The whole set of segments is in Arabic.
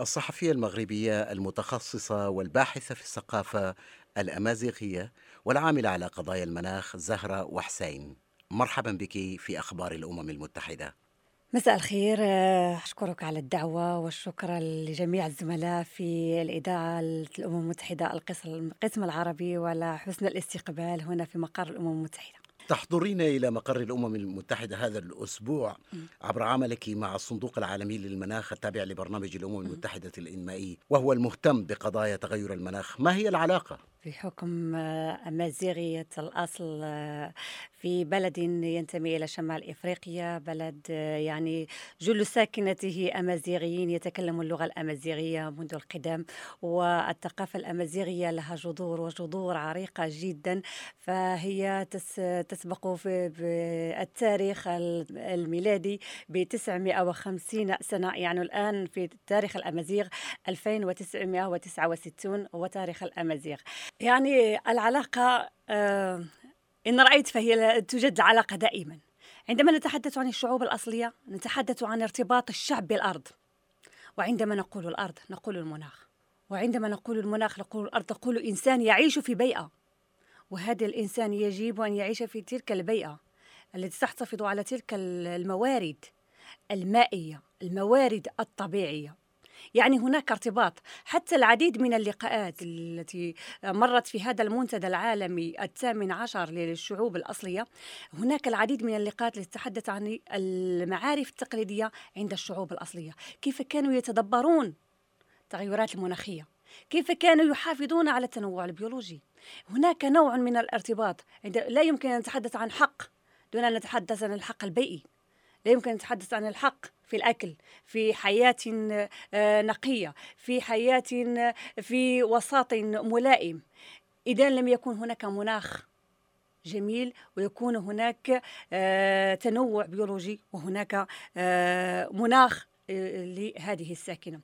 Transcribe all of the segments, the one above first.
الصحفية المغربية المتخصصة والباحثة في الثقافة الأمازيغية والعاملة على قضايا المناخ زهرة وحسين. مرحبا بك في أخبار الأمم المتحدة. مساء الخير. آه، أشكرك على الدعوة والشكر لجميع الزملاء في الإذاعة الأمم المتحدة القسم العربي وعلى حسن الاستقبال هنا في مقر الأمم المتحدة. تحضرين إلى مقر الأمم المتحدة هذا الأسبوع عبر عملك مع الصندوق العالمي للمناخ التابع لبرنامج الأمم المتحدة الإنمائي وهو المهتم بقضايا تغير المناخ. ما هي العلاقة؟ بحكم آه، أمازيغية الأصل آه، في بلد ينتمي إلى شمال إفريقيا بلد آه، يعني جل ساكنته أمازيغيين يتكلمون اللغة الأمازيغية منذ القدم والثقافة الأمازيغية لها جذور وجذور عريقة جدا. فهي تسبق في التاريخ الميلادي ب 950 سنة. يعني الآن في تاريخ الأمازيغ 2969 هو تاريخ الأمازيغ. يعني العلاقة آه، إن رأيت فهي توجد علاقة دائما. عندما نتحدث عن الشعوب الأصلية نتحدث عن ارتباط الشعب بالأرض. وعندما نقول الأرض نقول المناخ. وعندما نقول المناخ نقول الأرض نقول إنسان يعيش في بيئة. وهذا الإنسان يجب أن يعيش في تلك البيئة التي تحتفظ على تلك الموارد المائية الموارد الطبيعية. يعني هناك ارتباط حتى العديد من اللقاءات التي مرت في هذا المنتدى العالمي الثامن عشر للشعوب الأصلية. هناك العديد من اللقاءات التي تتحدث عن المعارف التقليدية عند الشعوب الأصلية. كيف كانوا يتدبرون التغيرات المناخية؟ كيف كانوا يحافظون على التنوع البيولوجي؟ هناك نوع من الارتباط لا يمكن أن نتحدث عن حق دون أن نتحدث عن الحق البيئي. لا يمكن أن نتحدث عن الحق في الأكل في حياة آه، نقية في حياة في وسط ملائم. إذا لم يكن هناك مناخ جميل ويكون هناك آه، تنوع بيولوجي وهناك آه، مناخ لهذه الساكنة.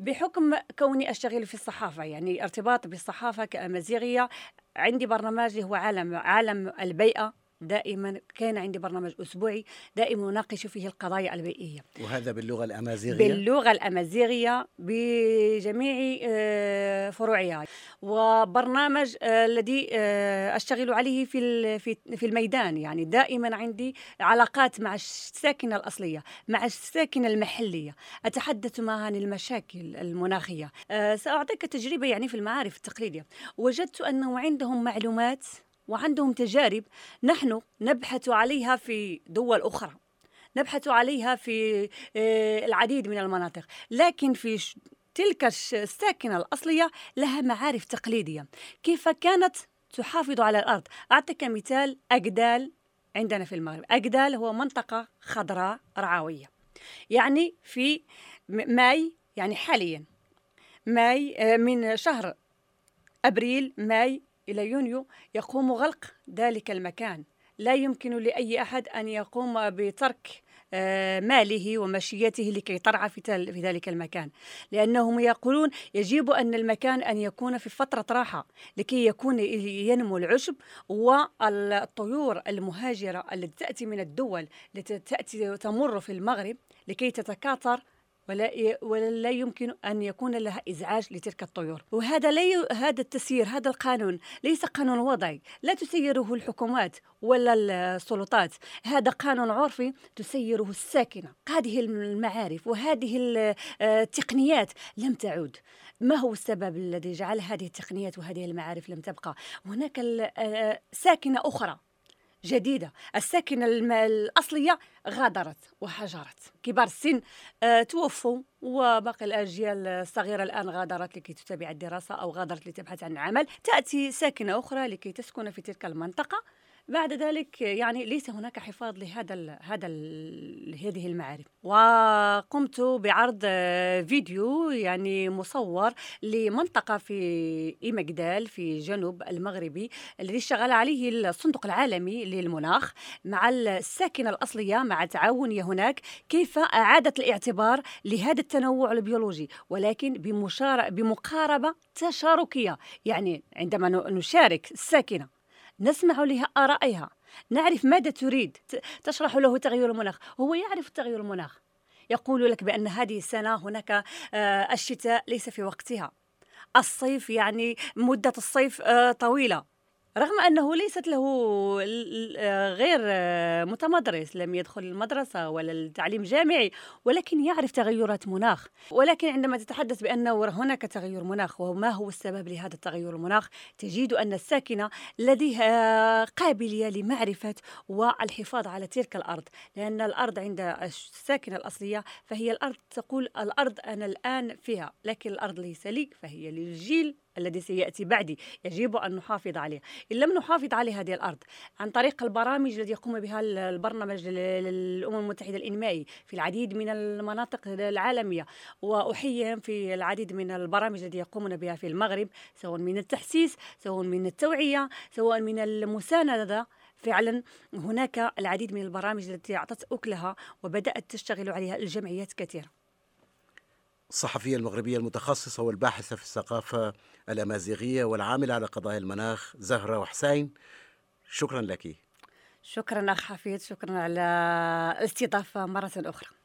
بحكم كوني أشتغل في الصحافة يعني ارتباط بالصحافة كأمازيغية عندي برنامج هو عالم عالم البيئة. دائما كان عندي برنامج أسبوعي دائما أناقش فيه القضايا البيئية. وهذا باللغة الأمازيغية؟ باللغة الأمازيغية بجميع آه، فروعها. وبرنامج آه، الذي آه، أشتغل عليه في في الميدان. يعني دائما عندي علاقات مع الساكنة الأصلية مع الساكنة المحلية. أتحدث معها عن المشاكل المناخية. سأعطيك تجربة يعني في المعارف التقليدية. وجدت أنه عندهم معلومات وعندهم تجارب نحن نبحث عليها في دول أخرى نبحث عليها في آه، العديد من المناطق. لكن في تلك الساكنة الأصلية لها معارف تقليدية. كيف كانت؟ تحافظ على الأرض. أعطيك مثال أجدال عندنا في المغرب. أجدال هو منطقة خضراء رعوية. يعني في ماي يعني حاليا ماي آه، من شهر أبريل ماي إلى يونيو يقوم غلق ذلك المكان. لا يمكن لأي أحد أن يقوم بترك آه، ماله ومشيته لكي ترعى في ذلك المكان. لأنهم يقولون يجب أن المكان أن يكون في فترة راحة لكي يكون ينمو العشب والطيور المهاجرة التي تأتي من الدول التي تأتي تمر في المغرب لكي تتكاثر ولا ولا يمكن أن يكون لها إزعاج لتلك الطيور. وهذا لا. هذا التسيير هذا القانون ليس قانون وضعي. لا تسيره الحكومات ولا السلطات. هذا قانون عرفي تسيره الساكنة. هذه المعارف وهذه التقنيات لم تعود ما هو السبب الذي جعل هذه التقنيات وهذه المعارف لم تبقى؟ هناك ساكنة أخرى. جديدة. الساكنة الأصلية غادرت وهجرت كبار السن آه، توفوا وباقي الأجيال الصغيرة الآن غادرت لكي تتابع الدراسة أو غادرت لتبحث عن عمل. تأتي ساكنة أخرى لكي تسكن في تلك المنطقة. بعد ذلك يعني ليس هناك حفاظ لهذا ال هذا ال هذه المعارف وقمت بعرض فيديو يعني مصور لمنطقة في إيمجدال في جنوب المغربي الذي اشتغل عليه الصندوق العالمي للمناخ مع الساكنة الأصلية مع تعاونية هناك كيف أعادت الاعتبار لهذا التنوع البيولوجي ولكن بمقاربة تشاركية. يعني عندما نشارك الساكنة نسمع لها آرائها. نعرف ماذا تريد. تشرح له تغير المناخ. هو يعرف تغير المناخ. يقول لك بأن هذه السنة هناك آه، الشتاء ليس في وقتها. الصيف يعني مدة الصيف آه، طويلة. رغم أنه ليست له آه، غير آه، متمدرس لم يدخل المدرسة ولا التعليم جامعي ولكن يعرف تغيرات مناخ. ولكن عندما تتحدث بأنه هناك تغير مناخ وما هو السبب لهذا التغير المناخ تجد أن الساكنة لديها قابلية لمعرفة والحفاظ على تلك الأرض. لأن الأرض عند الساكنة الأصلية فهي الأرض تقول الأرض أنا الآن فيها لكن الأرض ليس لي فهي للجيل الذي سيأتي بعدي يجب أن نحافظ عليه. إن لم نحافظ على هذه الأرض عن طريق البرامج التي يقوم بها البرنامج للأمم المتحدة الإنمائي في العديد من المناطق العالمية. وأحييهم في العديد من البرامج التي يقومون بها في المغرب سواء من التحسيس سواء من التوعية سواء من المساندة. فعلا هناك العديد من البرامج التي أعطت أكلها وبدأت تشتغل عليها الجمعيات كثيرة الصحفية المغربية المتخصصة والباحثة في الثقافة الأمازيغية والعاملة على قضايا المناخ زهرة وحسين. شكرا لك. شكرا أخ حفيظ شكرا على الاستضافة مرة أخرى.